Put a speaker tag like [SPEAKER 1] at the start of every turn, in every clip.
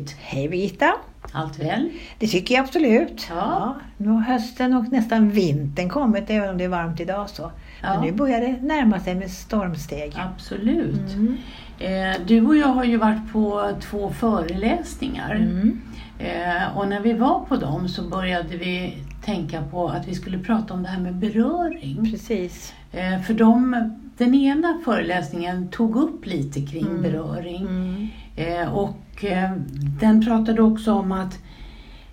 [SPEAKER 1] Hej Berit!
[SPEAKER 2] Hej Birgitta!
[SPEAKER 1] Allt väl?
[SPEAKER 2] Det tycker jag absolut.
[SPEAKER 1] Ja.
[SPEAKER 2] nu har hösten och nästan vintern kommit, även om det är varmt idag. så.
[SPEAKER 1] Ja.
[SPEAKER 2] Men nu börjar det närma sig med stormsteg.
[SPEAKER 1] Absolut.
[SPEAKER 2] Mm.
[SPEAKER 1] Eh, du och jag har ju varit på två föreläsningar.
[SPEAKER 2] Mm.
[SPEAKER 1] Eh, och när vi var på dem så började vi tänka på att vi skulle prata om det här med beröring.
[SPEAKER 2] Precis.
[SPEAKER 1] Eh, för de, den ena föreläsningen tog upp lite kring
[SPEAKER 2] Mm.
[SPEAKER 1] beröring.
[SPEAKER 2] Mm.
[SPEAKER 1] Eh, och eh, den pratade också om att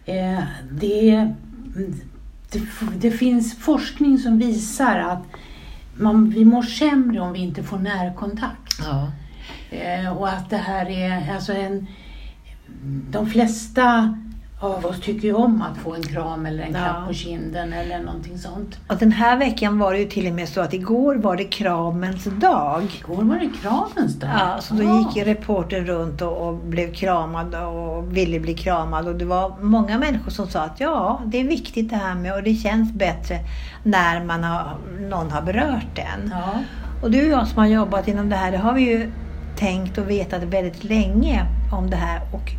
[SPEAKER 1] eh, det, det, det finns forskning som visar att man, vi mår sämre om vi inte får närkontakt.
[SPEAKER 2] Ja.
[SPEAKER 1] Eh, och att det här är alltså en... De flesta av oss tycker ju om att få en kram eller en
[SPEAKER 2] Ja.
[SPEAKER 1] klapp på kinden eller någonting sånt.
[SPEAKER 2] Och den här veckan var det ju till och med så att igår var det kramens dag.
[SPEAKER 1] Igår var det kramens dag.
[SPEAKER 2] Ja, så då
[SPEAKER 1] Ah.
[SPEAKER 2] gick ju reportern runt och, och blev kramad och ville bli kramad. Och det var många människor som sa att ja, det är viktigt det här med och det känns bättre när man har, någon har berört en.
[SPEAKER 1] Ja.
[SPEAKER 2] Och du och jag som har jobbat inom det här, det har vi ju tänkt och vetat väldigt länge om det här. Och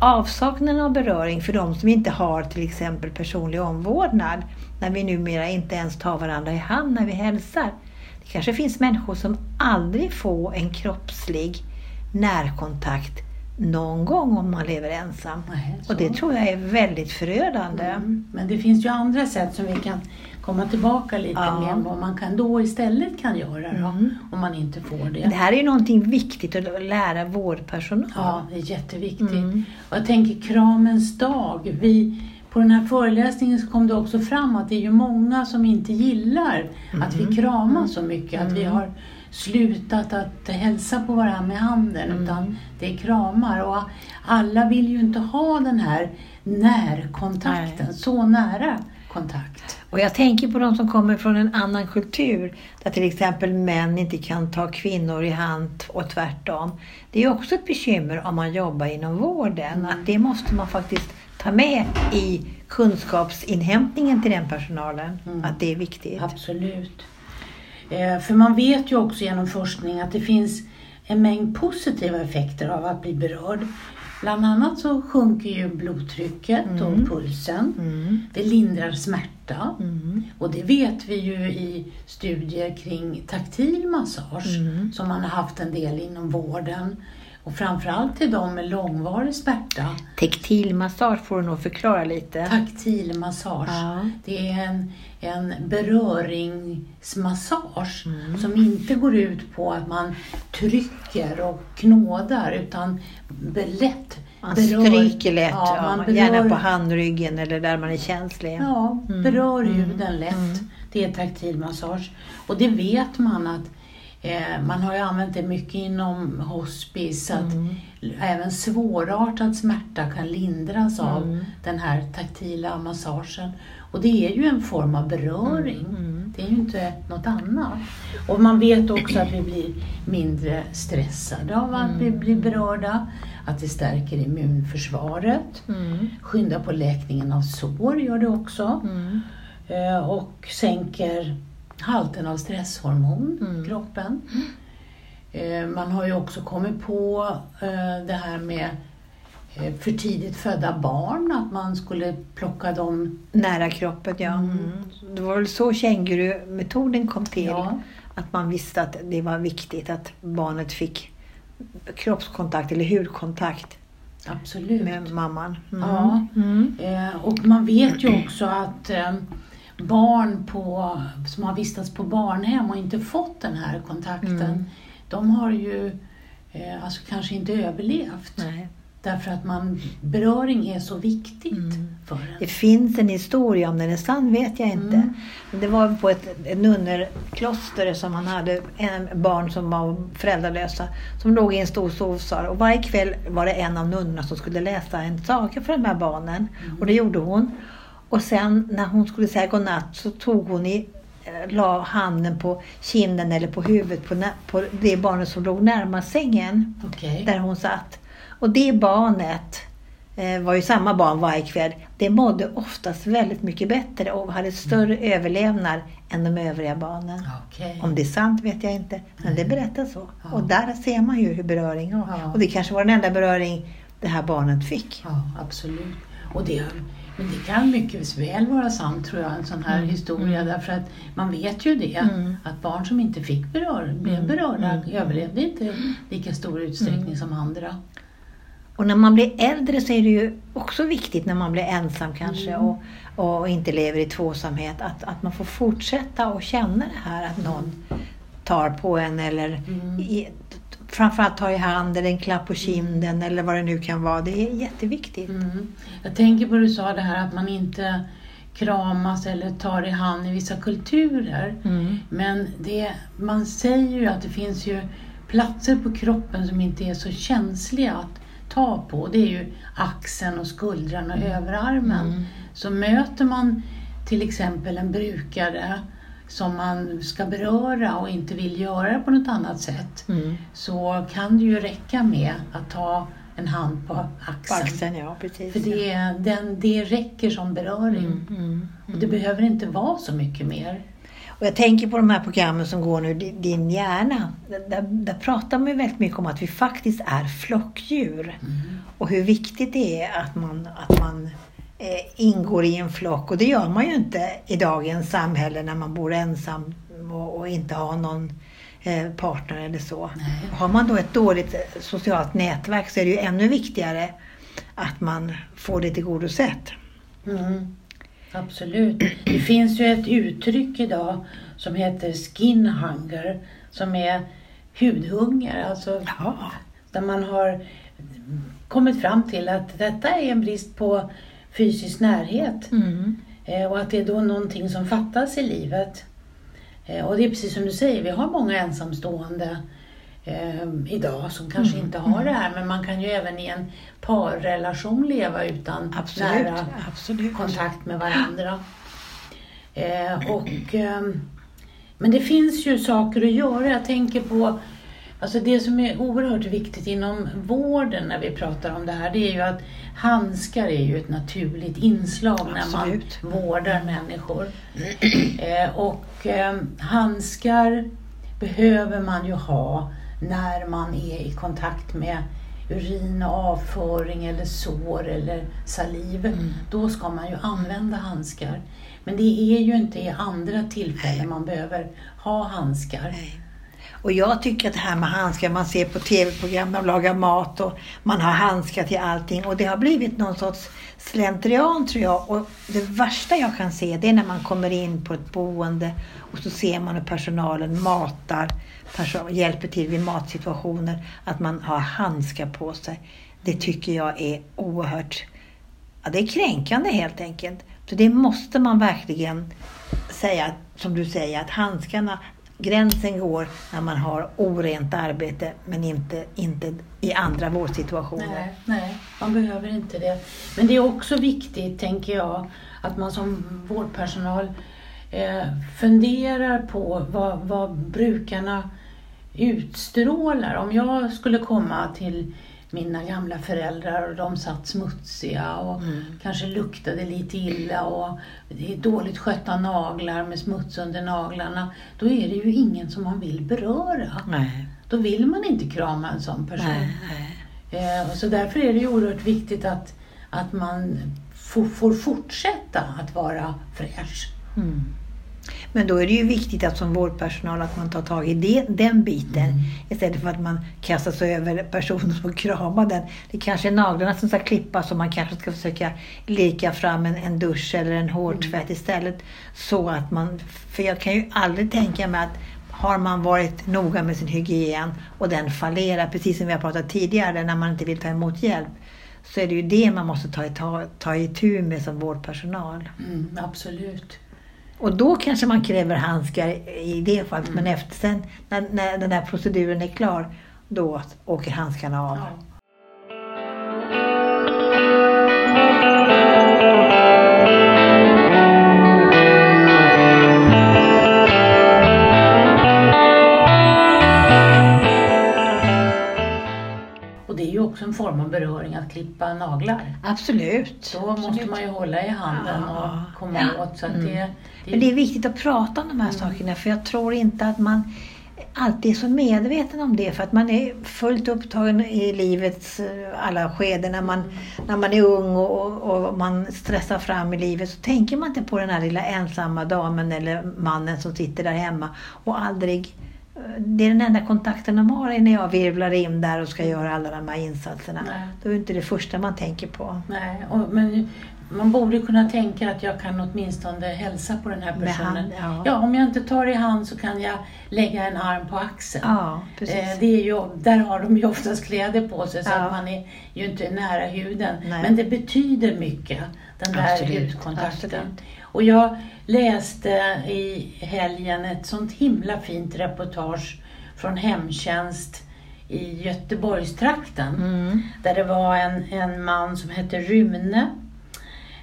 [SPEAKER 2] avsaknaden av beröring för de som inte har till exempel personlig omvårdnad, när vi numera inte ens tar varandra i hand när vi hälsar. Det kanske finns människor som aldrig får en kroppslig närkontakt någon gång om man lever ensam.
[SPEAKER 1] Nej.
[SPEAKER 2] Och det tror jag är väldigt förödande.
[SPEAKER 1] Mm. Men det finns ju andra sätt som vi kan komma tillbaka lite
[SPEAKER 2] Ja.
[SPEAKER 1] med vad man kan då istället kan göra då,
[SPEAKER 2] Mm.
[SPEAKER 1] om man inte får det.
[SPEAKER 2] det här är ju någonting viktigt att lära vårdpersonal.
[SPEAKER 1] Ja, det är jätteviktigt.
[SPEAKER 2] Mm.
[SPEAKER 1] Och jag tänker kramens dag. Vi, på den här föreläsningen så kom det också fram att det är ju många som inte gillar att vi kramas så mycket. Att vi
[SPEAKER 2] Mm.
[SPEAKER 1] har slutat att hälsa på varandra med handen
[SPEAKER 2] Mm.
[SPEAKER 1] utan det är kramar. Och alla vill ju inte ha den här närkontakten,
[SPEAKER 2] Nej.
[SPEAKER 1] så nära kontakt.
[SPEAKER 2] Och jag tänker på de som kommer från en annan kultur, där till exempel män inte kan ta kvinnor i hand och tvärtom. Det är också ett bekymmer om man jobbar inom vården, att det måste man faktiskt ta med i kunskapsinhämtningen till den personalen,
[SPEAKER 1] Mm.
[SPEAKER 2] att det är viktigt.
[SPEAKER 1] Absolut. Eh, för man vet ju också genom forskning att det finns en mängd positiva effekter av att bli berörd. Bland annat så sjunker ju blodtrycket
[SPEAKER 2] Mm.
[SPEAKER 1] och pulsen.
[SPEAKER 2] Mm.
[SPEAKER 1] Det lindrar smärta.
[SPEAKER 2] Mm.
[SPEAKER 1] Och det vet vi ju i studier kring taktil massage
[SPEAKER 2] Mm.
[SPEAKER 1] som man har haft en del inom vården. Och framförallt till de med långvarig smärta.
[SPEAKER 2] Tektilmassage får du nog förklara lite.
[SPEAKER 1] Taktil massage.
[SPEAKER 2] Ja.
[SPEAKER 1] Det är en, en beröringsmassage
[SPEAKER 2] Mm.
[SPEAKER 1] som inte går ut på att man trycker och knådar utan lätt
[SPEAKER 2] Man
[SPEAKER 1] berör-
[SPEAKER 2] stryker lätt,
[SPEAKER 1] Ja,
[SPEAKER 2] ja,
[SPEAKER 1] man berör,
[SPEAKER 2] gärna på handryggen eller där man är känslig.
[SPEAKER 1] Ja,
[SPEAKER 2] Mm.
[SPEAKER 1] berör
[SPEAKER 2] Mm.
[SPEAKER 1] huden lätt.
[SPEAKER 2] Mm.
[SPEAKER 1] Det är taktil massage. Och det vet man att man har ju använt det mycket inom hospice att
[SPEAKER 2] Mm.
[SPEAKER 1] även svårartad smärta kan lindras av
[SPEAKER 2] Mm.
[SPEAKER 1] den här taktila massagen. Och det är ju en form av beröring.
[SPEAKER 2] Mm.
[SPEAKER 1] Det är ju inte något annat. Och man vet också att vi blir mindre stressade av att vi
[SPEAKER 2] Mm.
[SPEAKER 1] blir berörda. Att det stärker immunförsvaret.
[SPEAKER 2] Mm.
[SPEAKER 1] Skyndar på läkningen av sår gör det också.
[SPEAKER 2] Mm.
[SPEAKER 1] Eh, Och sänker halten av stresshormon
[SPEAKER 2] Mm.
[SPEAKER 1] i kroppen. Eh, Man har ju också kommit på eh, det här med eh, för tidigt födda barn, att man skulle plocka dem
[SPEAKER 2] Nära kroppen, ja.
[SPEAKER 1] Mm.
[SPEAKER 2] Mm. Det var väl så kängurumetoden kom till.
[SPEAKER 1] Ja,
[SPEAKER 2] Att man visste att det var viktigt att barnet fick kroppskontakt eller hudkontakt
[SPEAKER 1] absolut.
[SPEAKER 2] med mamman. Mm.
[SPEAKER 1] Ja.
[SPEAKER 2] Mm.
[SPEAKER 1] Och man vet ju också att barn på, som har vistats på barnhem och inte fått den här kontakten,
[SPEAKER 2] Mm.
[SPEAKER 1] de har ju eh, alltså kanske inte överlevt.
[SPEAKER 2] Nej.
[SPEAKER 1] Därför att man, beröring är så viktigt
[SPEAKER 2] Mm.
[SPEAKER 1] för
[SPEAKER 2] Det
[SPEAKER 1] en.
[SPEAKER 2] finns en historia, om den är sann vet jag inte.
[SPEAKER 1] Mm.
[SPEAKER 2] Det var på ett, ett nunnerkloster som man hade en barn som var föräldralösa som låg i en stor sovsal och varje kväll var det en av nunnorna som skulle läsa en saga för de här barnen. Och det gjorde hon. Och sen när hon skulle säga godnatt så tog hon i eh, la handen på kinden eller på huvudet på, på det barnet som låg närmast sängen
[SPEAKER 1] Okej.
[SPEAKER 2] där hon satt. Och det barnet eh, var ju samma barn varje kväll. Det mådde oftast väldigt mycket bättre och hade större överlevnad än de övriga barnen.
[SPEAKER 1] Okej.
[SPEAKER 2] Om det är sant vet jag inte, men det berättas så.
[SPEAKER 1] Ja.
[SPEAKER 2] Och där ser man ju hur beröring har.
[SPEAKER 1] Ja.
[SPEAKER 2] Och det kanske var den enda beröring det här barnet fick.
[SPEAKER 1] Ja, absolut. Och det, men det kan mycket väl vara sant tror jag, en sån här
[SPEAKER 2] Mm,
[SPEAKER 1] historia. Därför att man vet ju det,
[SPEAKER 2] Mm.
[SPEAKER 1] att barn som inte fick berör, blev
[SPEAKER 2] Mm,
[SPEAKER 1] berörda
[SPEAKER 2] mm.
[SPEAKER 1] överlevde inte i lika stor utsträckning
[SPEAKER 2] Mm.
[SPEAKER 1] som andra.
[SPEAKER 2] Och när man blir äldre så är det ju också viktigt när man blir ensam kanske
[SPEAKER 1] Mm.
[SPEAKER 2] och, och inte lever i tvåsamhet att, att man får fortsätta och känna det här att någon tar på en eller
[SPEAKER 1] Mm.
[SPEAKER 2] Framförallt tar i hand eller en klapp på kinden eller vad det nu kan vara. Det är jätteviktigt.
[SPEAKER 1] Mm. Jag tänker på det du sa det här att man inte kramas eller tar i hand i vissa kulturer.
[SPEAKER 2] Mm.
[SPEAKER 1] Men det, man säger ju att det finns ju platser på kroppen som inte är så känsliga att ta på. Det är ju axeln och skuldran och överarmen.
[SPEAKER 2] Mm.
[SPEAKER 1] Så möter man till exempel en brukare som man ska beröra och inte vill göra på något annat sätt
[SPEAKER 2] Mm.
[SPEAKER 1] så kan det ju räcka med att ta en hand på
[SPEAKER 2] På
[SPEAKER 1] axeln.
[SPEAKER 2] axeln, ja precis.
[SPEAKER 1] För det, den, det räcker som beröring.
[SPEAKER 2] Mm, mm,
[SPEAKER 1] Och det behöver inte vara så mycket mer.
[SPEAKER 2] Och jag tänker på de här programmen som går nu, Di- Din hjärna. Där, där pratar man ju väldigt mycket om att vi faktiskt är flockdjur. Och hur viktigt det är att man, att man ingår i en flock. Och det gör man ju inte i dagens samhälle när man bor ensam och, och inte har någon eh, partner eller så.
[SPEAKER 1] Nej.
[SPEAKER 2] Har man då ett dåligt eh, socialt nätverk så är det ju ännu viktigare att man får det tillgodosett.
[SPEAKER 1] Mm, absolut. Det finns ju ett uttryck idag som heter skin hunger, som är hudhunger. Alltså
[SPEAKER 2] Ja.
[SPEAKER 1] där man har kommit fram till att detta är en brist på fysisk närhet.
[SPEAKER 2] Mm.
[SPEAKER 1] Eh, och att det är då någonting som fattas i livet. Eh, och det är precis som du säger, vi har många ensamstående eh, idag som kanske
[SPEAKER 2] Mm,
[SPEAKER 1] inte har det här. Men man kan ju även i en parrelation leva utan
[SPEAKER 2] Absolut.
[SPEAKER 1] nära
[SPEAKER 2] Absolut.
[SPEAKER 1] kontakt med varandra. Eh, och, ehm, men det finns ju saker att göra. Jag tänker på Alltså det som är oerhört viktigt inom vården när vi pratar om det här, det är ju att handskar är ju ett naturligt inslag när
[SPEAKER 2] Absolut.
[SPEAKER 1] man vårdar människor. Eh, och eh, handskar behöver man ju ha när man är i kontakt med urin och avföring eller sår eller saliv.
[SPEAKER 2] Mm.
[SPEAKER 1] Då ska man ju använda handskar. Men det är ju inte i andra tillfällen man behöver ha handskar.
[SPEAKER 2] Nej. Och jag tycker att det här med handskar, man ser på tv-program, man lagar mat och man har handskar till allting. Och det har blivit någon sorts slentrian tror jag. Och det värsta jag kan se det är när man kommer in på ett boende och så ser man hur personalen matar, person, hjälper till vid matsituationer, att man har handskar på sig. Det tycker jag är oerhört, ja det är kränkande helt enkelt. Så det måste man verkligen säga, som du säger, att handskarna, gränsen går när man har orent arbete men inte, inte i andra vårdsituationer.
[SPEAKER 1] Nej, nej, man behöver inte det. Men det är också viktigt, tänker jag, att man som vårdpersonal eh, funderar på vad, vad brukarna utstrålar. Om jag skulle komma till mina gamla föräldrar och de satt smutsiga och
[SPEAKER 2] Mm.
[SPEAKER 1] kanske luktade lite illa och det är dåligt skötta naglar med smuts under naglarna. Då är det ju ingen som man vill beröra.
[SPEAKER 2] Nej,
[SPEAKER 1] Då vill man inte krama en sån person.
[SPEAKER 2] nej, nej.
[SPEAKER 1] Eh, så därför är det ju oerhört viktigt att, att man får, får fortsätta att vara fräsch.
[SPEAKER 2] Mm. Men då är det ju viktigt att som vårdpersonal att man tar tag i det, den biten
[SPEAKER 1] Mm.
[SPEAKER 2] istället för att man kastar sig över personen och kramar den. Det kanske är naglarna som ska klippas och man kanske ska försöka lirka fram en, en dusch eller en hårtvätt istället. Så att man, för jag kan ju aldrig tänka mig att har man varit noga med sin hygien och den fallerar, precis som vi har pratat tidigare, när man inte vill ta emot hjälp, så är det ju det man måste ta, ta, ta itu med som vårdpersonal.
[SPEAKER 1] Mm, absolut.
[SPEAKER 2] Och då kanske man kräver handskar i det fallet,
[SPEAKER 1] Mm.
[SPEAKER 2] men efter sen när, när den här proceduren är klar, då åker handskarna av.
[SPEAKER 1] Ja. Form av beröring att klippa naglar.
[SPEAKER 2] Absolut.
[SPEAKER 1] Då måste
[SPEAKER 2] Absolut.
[SPEAKER 1] man ju hålla i handen
[SPEAKER 2] Ja.
[SPEAKER 1] och komma åt. Så
[SPEAKER 2] Mm.
[SPEAKER 1] det, det,
[SPEAKER 2] Men det är viktigt att prata om de här sakerna för jag tror inte att man alltid är så medveten om det för att man är fullt upptagen i livets eh, alla skeden. När man, när man är ung och, och man stressar fram i livet så tänker man inte på den här lilla ensamma damen eller mannen som sitter där hemma och aldrig det är den enda kontakten de har är när jag virvlar in där och ska göra alla de här insatserna.
[SPEAKER 1] Nej.
[SPEAKER 2] Då är det inte det första man tänker på.
[SPEAKER 1] Nej, och, men man borde kunna tänka att jag kan åtminstone hälsa på den här personen.
[SPEAKER 2] hand, ja.
[SPEAKER 1] Ja, om jag inte tar i hand så kan jag lägga en arm på axeln.
[SPEAKER 2] Ja, precis.
[SPEAKER 1] Eh, det är ju, där har de ju oftast kläder på sig så
[SPEAKER 2] Ja.
[SPEAKER 1] att man är ju inte nära huden.
[SPEAKER 2] Nej.
[SPEAKER 1] Men det betyder mycket, den där
[SPEAKER 2] Absolut,
[SPEAKER 1] hudkontakten.
[SPEAKER 2] absolut.
[SPEAKER 1] Och jag läste i helgen ett sånt himla fint reportage från hemtjänst i Göteborgstrakten.
[SPEAKER 2] Mm.
[SPEAKER 1] Där det var en, en man som hette Rune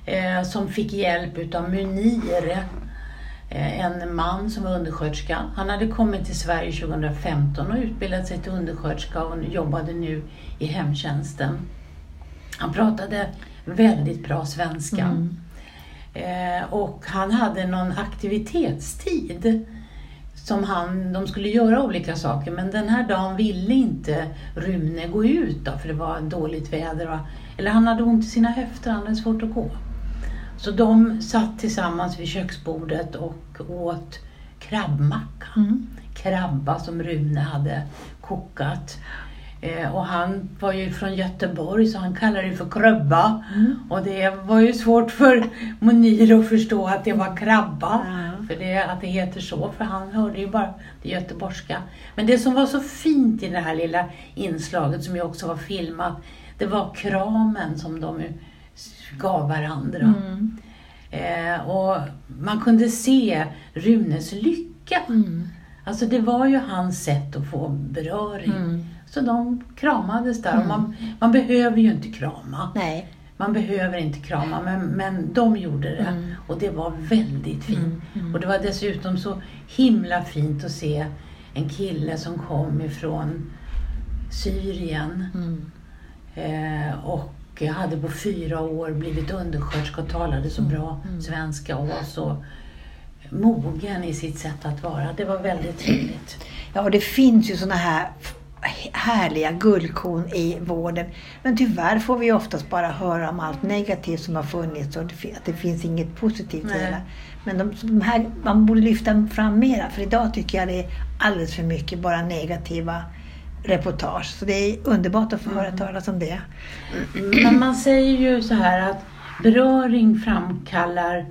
[SPEAKER 1] eh, som fick hjälp utav Munir. Eh, en man som var undersköterska. Han hade kommit till Sverige 2015 och utbildat sig till undersköterska och jobbade nu i hemtjänsten. Han pratade väldigt bra svenska.
[SPEAKER 2] Mm.
[SPEAKER 1] Eh, och han hade någon aktivitetstid som han, de skulle göra olika saker men den här dagen ville inte Rune gå ut då för det var dåligt väder. Va? Eller han hade ont i sina höfter, han hade svårt att gå. Så de satt tillsammans vid köksbordet och åt krabbmacka.
[SPEAKER 2] Mm.
[SPEAKER 1] Krabba som Rune hade kokat. Eh, och han var ju från Göteborg så han kallade det för krabba.
[SPEAKER 2] Mm.
[SPEAKER 1] Och det var ju svårt för Monir att förstå att det var krabba.
[SPEAKER 2] Ja.
[SPEAKER 1] För det, att det heter så, för han hörde ju bara det göteborgska. Men det som var så fint i det här lilla inslaget som ju också var filmat, det var kramen som de gav varandra.
[SPEAKER 2] Mm.
[SPEAKER 1] Eh, och man kunde se Runes lycka.
[SPEAKER 2] Mm.
[SPEAKER 1] Alltså det var ju hans sätt att få beröring.
[SPEAKER 2] Mm.
[SPEAKER 1] Så de kramades där. Och man, man behöver ju inte krama.
[SPEAKER 2] Nej.
[SPEAKER 1] Man behöver inte krama, men, men de gjorde det.
[SPEAKER 2] Mm.
[SPEAKER 1] Och det var väldigt fint.
[SPEAKER 2] Mm, mm.
[SPEAKER 1] Och det var dessutom så himla fint att se en kille som kom ifrån Syrien
[SPEAKER 2] Mm.
[SPEAKER 1] eh, och hade på fyra år blivit undersköterska och talade så bra
[SPEAKER 2] mm.
[SPEAKER 1] svenska och var så mogen i sitt sätt att vara. Det var väldigt trevligt.
[SPEAKER 2] Ja, och det finns ju såna här härliga guldkorn i vården. Men tyvärr får vi oftast bara höra om allt negativt som har funnits och att det finns inget positivt i det. Men de, de här, man borde lyfta fram mera för idag tycker jag det är alldeles för mycket bara negativa reportage. Så det är underbart att få höra talas om det.
[SPEAKER 1] Men man säger ju så här att beröring framkallar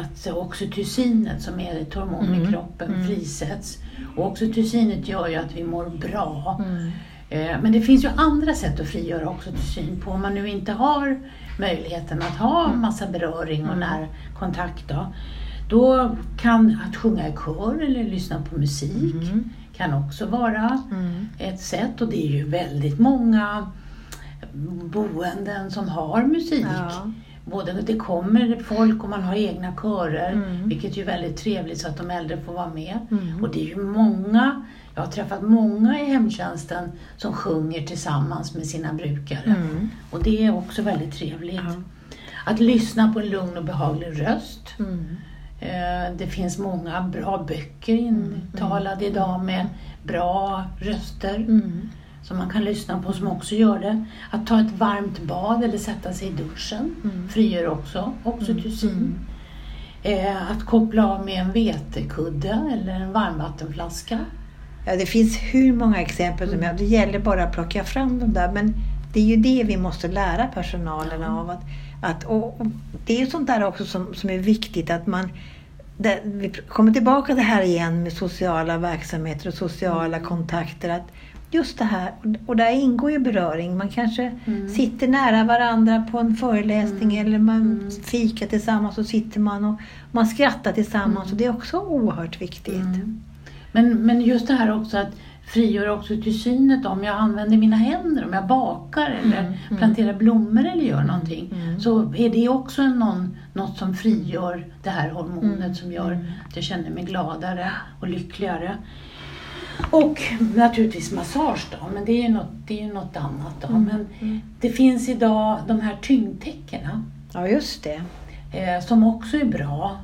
[SPEAKER 1] att oxytocinet som är ett hormon i
[SPEAKER 2] Mm,
[SPEAKER 1] kroppen
[SPEAKER 2] mm.
[SPEAKER 1] frisätts. Och oxytocinet gör ju att vi mår bra.
[SPEAKER 2] Mm.
[SPEAKER 1] Eh, Men det finns ju andra sätt att frigöra oxytocin på om man nu inte har möjligheten att ha
[SPEAKER 2] Mm.
[SPEAKER 1] massa beröring och närkontakt. Då. då kan att sjunga i kör eller lyssna på musik
[SPEAKER 2] Mm.
[SPEAKER 1] kan också vara
[SPEAKER 2] Mm.
[SPEAKER 1] ett sätt och det är ju väldigt många boenden som har musik.
[SPEAKER 2] Ja.
[SPEAKER 1] Både det kommer folk och man har egna körer,
[SPEAKER 2] Mm.
[SPEAKER 1] vilket är väldigt trevligt så att de äldre får vara med.
[SPEAKER 2] Mm.
[SPEAKER 1] Och det är ju många, jag har träffat många i hemtjänsten som sjunger tillsammans med sina brukare.
[SPEAKER 2] Mm.
[SPEAKER 1] Och det är också väldigt trevligt.
[SPEAKER 2] Ja.
[SPEAKER 1] Att lyssna på en lugn och behaglig röst.
[SPEAKER 2] Mm.
[SPEAKER 1] Eh, Det finns många bra böcker intalade idag med bra röster
[SPEAKER 2] Mm.
[SPEAKER 1] Som man kan lyssna på som också gör det. Att ta ett varmt bad eller sätta sig i duschen
[SPEAKER 2] Mm.
[SPEAKER 1] frigör också oxytocin.
[SPEAKER 2] Mm.
[SPEAKER 1] Eh, att koppla av med en vetekudde eller en varmvattenflaska.
[SPEAKER 2] Ja, det finns hur många exempel som helst. Det gäller bara att plocka fram dem där. Men det är ju det vi måste lära personalen
[SPEAKER 1] Ja.
[SPEAKER 2] av. Att, att, och, och det är sånt där också som, som är viktigt att man det, vi kommer tillbaka till det här igen med sociala verksamheter och sociala
[SPEAKER 1] Mm.
[SPEAKER 2] kontakter. Att just det här, och där ingår ju beröring. Man kanske
[SPEAKER 1] Mm.
[SPEAKER 2] sitter nära varandra på en föreläsning
[SPEAKER 1] Mm.
[SPEAKER 2] eller man
[SPEAKER 1] Mm.
[SPEAKER 2] fikar tillsammans och sitter man och man skrattar tillsammans.
[SPEAKER 1] Mm.
[SPEAKER 2] Och det är också oerhört viktigt.
[SPEAKER 1] Mm. Men, men just det här också att frigöra oxytocinet om jag använder mina händer, om jag bakar eller
[SPEAKER 2] Mm,
[SPEAKER 1] planterar blommor eller gör någonting. Så är det också någon, något som frigör det här hormonet som gör att jag känner mig gladare och lyckligare. Och naturligtvis massage då, men det är ju något, det är ju något annat då.
[SPEAKER 2] Mm,
[SPEAKER 1] Men
[SPEAKER 2] mm.
[SPEAKER 1] det finns idag de här tyngdtäckena
[SPEAKER 2] Ja, just det.
[SPEAKER 1] eh, som också är bra.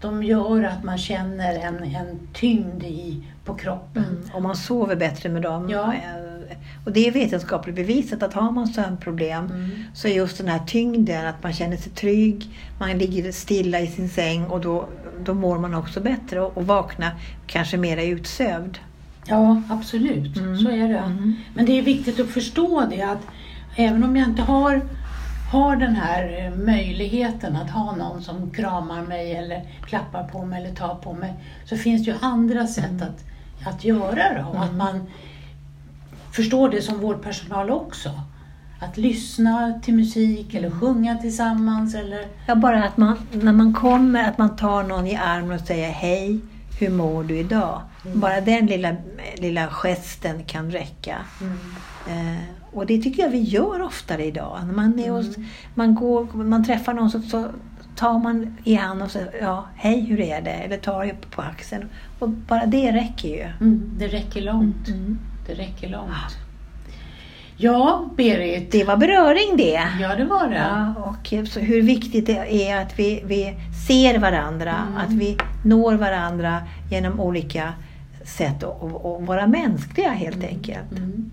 [SPEAKER 1] De gör att man känner en, en tyngd i, på kroppen.
[SPEAKER 2] Mm. Och man sover bättre med dem.
[SPEAKER 1] Ja.
[SPEAKER 2] Eh, Och det är vetenskapligt bevisat att har man sömnproblem
[SPEAKER 1] Mm.
[SPEAKER 2] så är just den här tyngden, att man känner sig trygg, man ligger stilla i sin säng och då, då mår man också bättre och, och vaknar kanske mera utsövd.
[SPEAKER 1] Ja, absolut.
[SPEAKER 2] Mm.
[SPEAKER 1] Så är det.
[SPEAKER 2] Mm.
[SPEAKER 1] Men det är viktigt att förstå det att även om jag inte har, har den här eh, möjligheten att ha någon som kramar mig eller klappar på mig eller tar på mig så finns det ju andra sätt att, att göra det och att
[SPEAKER 2] Mm.
[SPEAKER 1] man förstår det som vårdpersonal också. Att lyssna till musik eller sjunga tillsammans eller
[SPEAKER 2] Ja, bara att man, när man kommer, att man tar någon i armen och säger hej, hur mår du idag?
[SPEAKER 1] Mm.
[SPEAKER 2] Bara den lilla, lilla gesten kan räcka. Eh, och det tycker jag vi gör oftare idag. När man, är hos,
[SPEAKER 1] Mm.
[SPEAKER 2] man, går, man träffar någon så, så tar man i hand och säger ja, hej hur är det? Eller tar upp på axeln. Och bara det räcker ju.
[SPEAKER 1] Mm, det räcker långt.
[SPEAKER 2] Mm.
[SPEAKER 1] Det räcker långt. Ja, Berit.
[SPEAKER 2] Det var beröring det.
[SPEAKER 1] Ja, det var det.
[SPEAKER 2] Ja, och så hur viktigt det är att vi, vi ser varandra,
[SPEAKER 1] Mm.
[SPEAKER 2] att vi når varandra genom olika sätt och vara mänskliga helt enkelt.
[SPEAKER 1] Mm.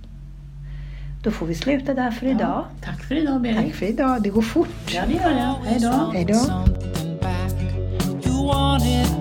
[SPEAKER 2] Då får vi sluta där för idag.
[SPEAKER 1] Ja, tack för idag, Berit.
[SPEAKER 2] Tack för idag, det går fort.
[SPEAKER 1] Ja, det gör det. Hej då.
[SPEAKER 2] Hej då.
[SPEAKER 3] Something back. You wanted